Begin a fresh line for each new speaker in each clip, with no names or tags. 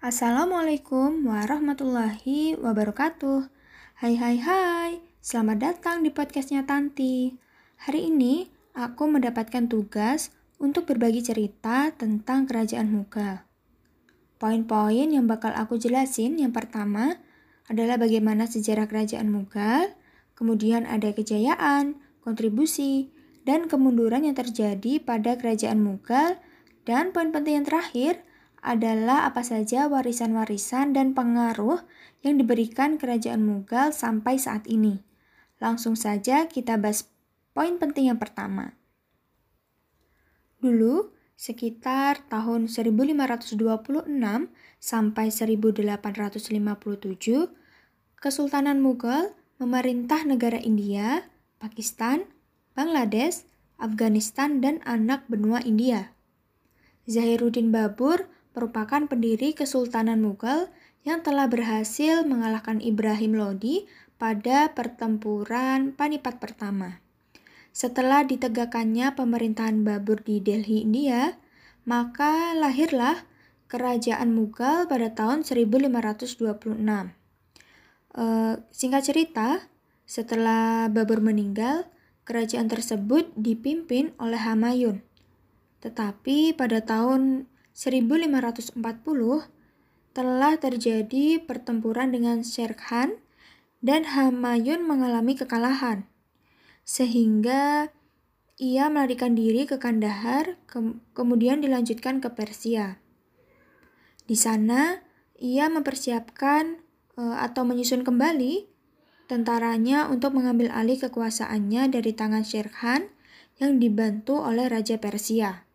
Assalamualaikum warahmatullahi wabarakatuh. Hai hai hai, selamat datang di podcastnya Tanti. Hari ini aku mendapatkan tugas untuk berbagi cerita tentang kerajaan Mughal. Poin-poin yang bakal aku jelasin yang pertama adalah bagaimana sejarah kerajaan Mughal, kemudian ada kejayaan, kontribusi, dan kemunduran yang terjadi pada kerajaan Mughal, dan poin penting yang terakhir adalah apa saja warisan-warisan dan pengaruh yang diberikan kerajaan Mughal sampai saat ini. Langsung saja kita bahas poin penting yang pertama. Dulu, sekitar tahun 1526 sampai 1857, Kesultanan Mughal memerintah negara India, Pakistan, Bangladesh, Afghanistan, dan anak benua India. Zahiruddin Babur merupakan pendiri Kesultanan Mughal yang telah berhasil mengalahkan Ibrahim Lodi pada pertempuran Panipat pertama. Setelah ditegakkannya pemerintahan Babur di Delhi, India, maka lahirlah Kerajaan Mughal pada tahun 1526. E, singkat cerita, setelah Babur meninggal, kerajaan tersebut dipimpin oleh Hamayun. Tetapi pada tahun 1540 telah terjadi pertempuran dengan Sher Khan dan Hamayun mengalami kekalahan. Sehingga ia melarikan diri ke Kandahar, ke kemudian dilanjutkan ke Persia. Di sana, ia mempersiapkan e, atau menyusun kembali tentaranya untuk mengambil alih kekuasaannya dari tangan Sher Khan yang dibantu oleh Raja Persia.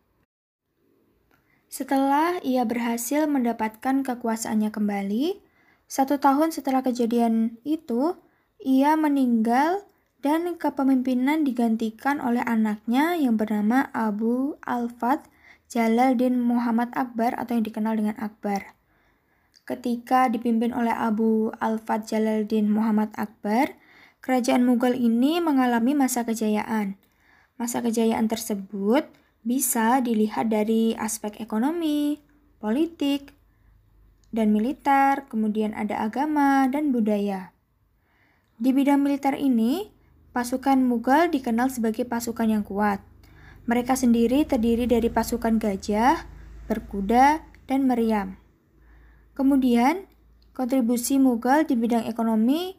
Setelah ia berhasil mendapatkan kekuasaannya kembali, satu tahun setelah kejadian itu, ia meninggal dan kepemimpinan digantikan oleh anaknya yang bernama Abu Al-Fat Jalaluddin Muhammad Akbar atau yang dikenal dengan Akbar. Ketika dipimpin oleh Abu Al-Fat Jalaluddin Muhammad Akbar, kerajaan Mughal ini mengalami masa kejayaan. Masa kejayaan tersebut bisa dilihat dari aspek ekonomi, politik, dan militer, kemudian ada agama dan budaya. Di bidang militer ini, pasukan Mughal dikenal sebagai pasukan yang kuat. Mereka sendiri terdiri dari pasukan gajah, berkuda, dan meriam. Kemudian, kontribusi Mughal di bidang ekonomi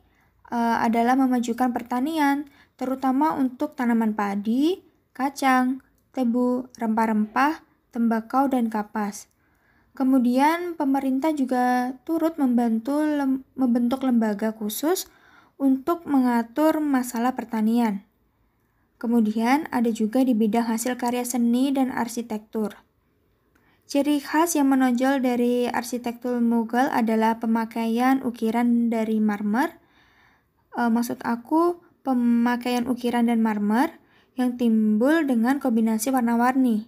uh, adalah memajukan pertanian, terutama untuk tanaman padi, kacang, tebu, rempah-rempah, tembakau, dan kapas. Kemudian pemerintah juga turut membantu lem membentuk lembaga khusus untuk mengatur masalah pertanian. Kemudian ada juga di bidang hasil karya seni dan arsitektur. Ciri khas yang menonjol dari arsitektur Mughal adalah pemakaian ukiran dari marmer. E, maksud aku, pemakaian ukiran dan marmer yang timbul dengan kombinasi warna-warni.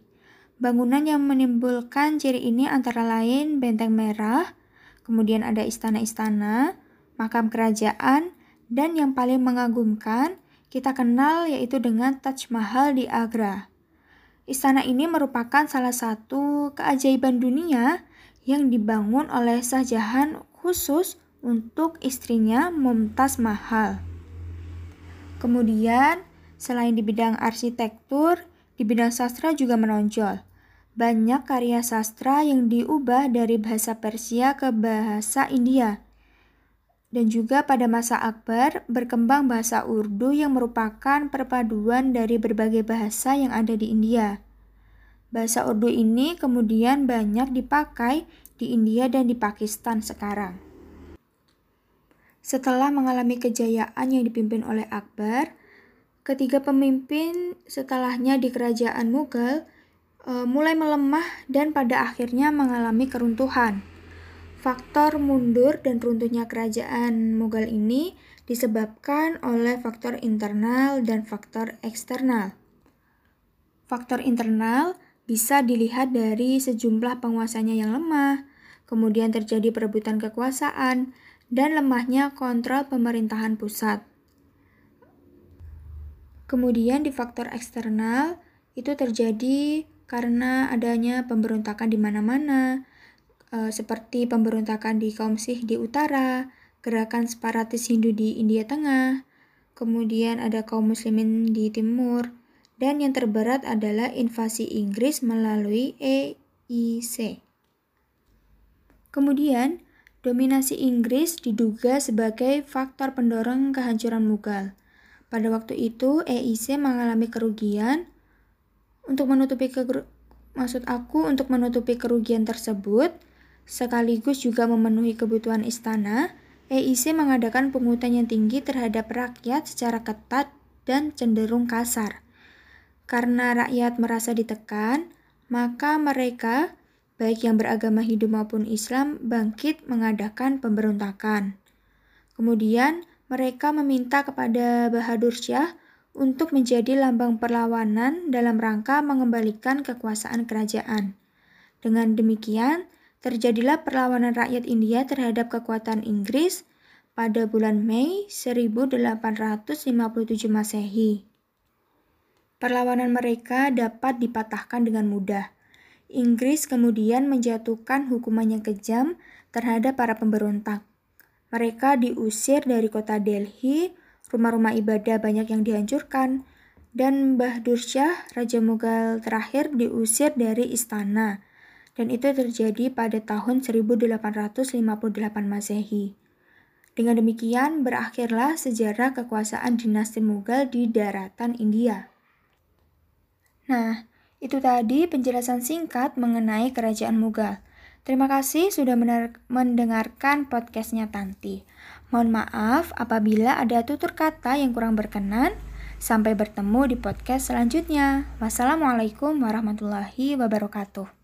Bangunan yang menimbulkan ciri ini antara lain benteng merah, kemudian ada istana-istana, makam kerajaan, dan yang paling mengagumkan kita kenal yaitu dengan Taj Mahal di Agra. Istana ini merupakan salah satu keajaiban dunia yang dibangun oleh Shah Jahan khusus untuk istrinya Mumtaz Mahal. Kemudian Selain di bidang arsitektur, di bidang sastra juga menonjol. Banyak karya sastra yang diubah dari bahasa Persia ke bahasa India. Dan juga pada masa Akbar berkembang bahasa Urdu yang merupakan perpaduan dari berbagai bahasa yang ada di India. Bahasa Urdu ini kemudian banyak dipakai di India dan di Pakistan sekarang. Setelah mengalami kejayaan yang dipimpin oleh Akbar, Ketiga pemimpin setelahnya di kerajaan Mughal e, mulai melemah dan pada akhirnya mengalami keruntuhan. Faktor mundur dan runtuhnya kerajaan Mughal ini disebabkan oleh faktor internal dan faktor eksternal. Faktor internal bisa dilihat dari sejumlah penguasanya yang lemah, kemudian terjadi perebutan kekuasaan, dan lemahnya kontrol pemerintahan pusat. Kemudian di faktor eksternal itu terjadi karena adanya pemberontakan di mana-mana, uh, seperti pemberontakan di kaum Sikh di utara, gerakan separatis Hindu di India Tengah, kemudian ada kaum muslimin di timur, dan yang terberat adalah invasi Inggris melalui EIC. Kemudian, dominasi Inggris diduga sebagai faktor pendorong kehancuran Mughal. Pada waktu itu, EIC mengalami kerugian. Untuk menutupi ke maksud aku untuk menutupi kerugian tersebut, sekaligus juga memenuhi kebutuhan istana, EIC mengadakan pungutan yang tinggi terhadap rakyat secara ketat dan cenderung kasar. Karena rakyat merasa ditekan, maka mereka, baik yang beragama Hindu maupun Islam, bangkit mengadakan pemberontakan. Kemudian, mereka meminta kepada Bahadur Syah untuk menjadi lambang perlawanan dalam rangka mengembalikan kekuasaan kerajaan. Dengan demikian, terjadilah perlawanan rakyat India terhadap kekuatan Inggris pada bulan Mei 1857 Masehi. Perlawanan mereka dapat dipatahkan dengan mudah. Inggris kemudian menjatuhkan hukuman yang kejam terhadap para pemberontak. Mereka diusir dari kota Delhi, rumah-rumah ibadah banyak yang dihancurkan, dan Bahdur Shah, Raja Mughal terakhir diusir dari istana dan itu terjadi pada tahun 1858 Masehi. Dengan demikian, berakhirlah sejarah kekuasaan dinasti Mughal di daratan India. Nah, itu tadi penjelasan singkat mengenai kerajaan Mughal. Terima kasih sudah mendengarkan podcastnya Tanti. Mohon maaf apabila ada tutur kata yang kurang berkenan. Sampai bertemu di podcast selanjutnya. Wassalamualaikum warahmatullahi wabarakatuh.